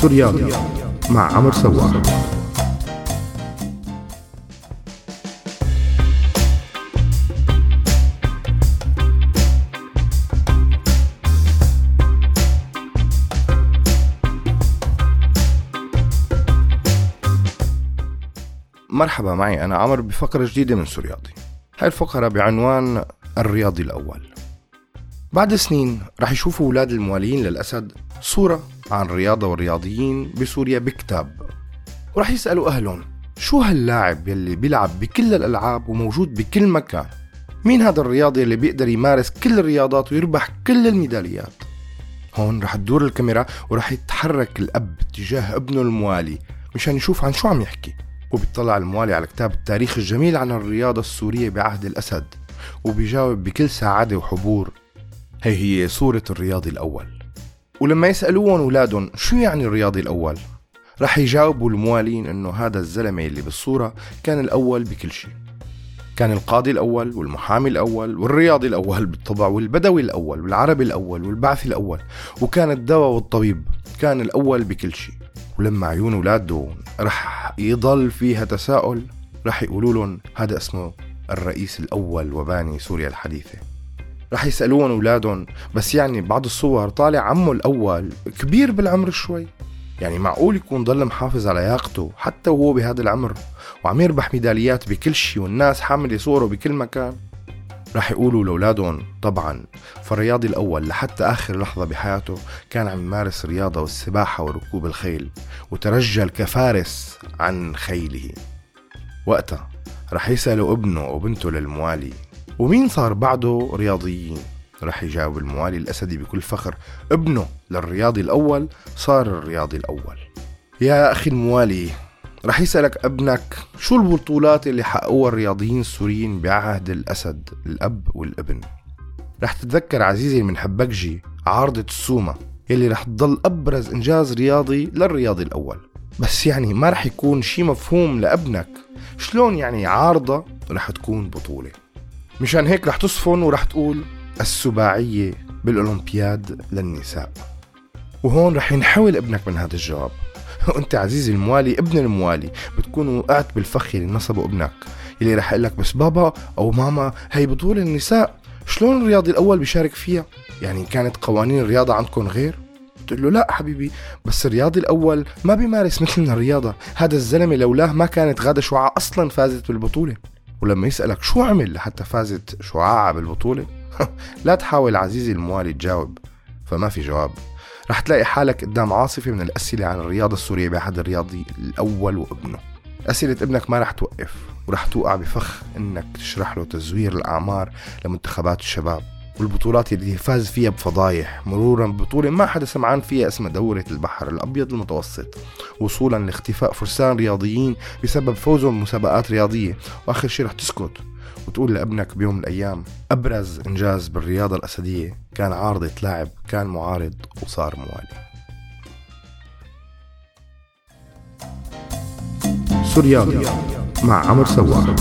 سوريالي مع عمر سوار مرحبا معي أنا عمر بفقرة جديدة من سورياضي هاي الفقرة بعنوان الرياضي الأول. بعد سنين رح يشوفوا أولاد الموالين للأسد صورة عن الرياضة والرياضيين بسوريا بكتاب. ورح يسألوا أهلهم شو هاللاعب يلي بيلعب بكل الألعاب وموجود بكل مكان؟ مين هذا الرياضي اللي بيقدر يمارس كل الرياضات ويربح كل الميداليات؟ هون رح تدور الكاميرا ورح يتحرك الأب تجاه ابنه الموالي مشان يشوف عن شو عم يحكي. وبيطلع الموالي على كتاب التاريخ الجميل عن الرياضة السورية بعهد الأسد وبيجاوب بكل سعادة وحبور. هي هي صورة الرياضي الأول. ولما يسألوهم أولادهم شو يعني الرياضي الأول؟ رح يجاوبوا الموالين إنه هذا الزلمة اللي بالصورة كان الأول بكل شيء. كان القاضي الأول والمحامي الأول والرياضي الأول بالطبع والبدوي الأول والعربي الأول والبعثي الأول. وكان الدواء والطبيب كان الأول بكل شيء. ولما عيون اولاده رح يضل فيها تساؤل رح يقولوا لهم هذا اسمه الرئيس الأول وباني سوريا الحديثة. رح يسألون أولادهم. بس يعني بعض الصور طالع عمه الأول كبير بالعمر شوي. يعني معقول يكون ضل محافظ على لياقته حتى وهو بهذا العمر. وعم يربح ميداليات بكل شيء والناس حاملة صوره بكل مكان. رح يقولوا لأولادهم طبعا فالرياضي الأول لحتى آخر لحظة بحياته كان عم يمارس الرياضة والسباحة وركوب الخيل وترجل كفارس عن خيله. وقتها رح يسألوا ابنه وبنته للموالي. ومين صار بعده رياضيين رح يجاوب الموالي الأسدي بكل فخر. ابنه للرياضي الأول صار الرياضي الأول. يا أخي الموالي رح يسألك ابنك شو البطولات اللي حققوها الرياضيين السوريين بعهد الأسد الأب والابن؟ رح تتذكر عزيزي من حبكجي عارضة السومة يلي رح تضل أبرز إنجاز رياضي للرياضي الأول. بس يعني ما رح يكون شي مفهوم لابنك. شلون يعني عارضة رح تكون بطولة؟ مشان هيك رح تصفن ورح تقول السباعية بالأولمبياد للنساء. وهون رح ينحول ابنك من هذا الجواب. وانت عزيزي الموالي ابن الموالي بتكون وقعت بالفخ اللي نصبه ابنك. اللي رح لك بس بابا أو ماما هي بطولة النساء. شلون الرياضي الأول بيشارك فيها؟ يعني كانت قوانين الرياضة عندكم غير؟ قلت له لا حبيبي بس الرياضي الأول ما بيمارس مثلنا الرياضة. هذا الزلمة لولاه ما كانت غادة شعاع أصلا فازت بالبطولة. ولما يسألك شو عمل لحتى فازت شعاعة بالبطولة؟ لا تحاول عزيزي الموالي تجاوب فما في جواب. رح تلاقي حالك قدام عاصفة من الأسئلة عن الرياضة السورية بأحد الرياضي الأول وابنه. أسئلة ابنك ما رح توقف ورح توقع بفخ إنك تشرح له تزوير الأعمار لمنتخبات الشباب. والبطولات اللي فاز فيها بفضايح مرورا ببطولة ما حدا سمعان فيها اسمها دورة البحر الأبيض المتوسط وصولا لاختفاء فرسان رياضيين بسبب فوزهم بمسابقات رياضية. وآخر شي رح تسكت وتقول لأبنك بيوم من الأيام أبرز إنجاز بالرياضة الأسدية كان عارضة لاعب كان معارض وصار موالي. سوريالي مع عمر سوار.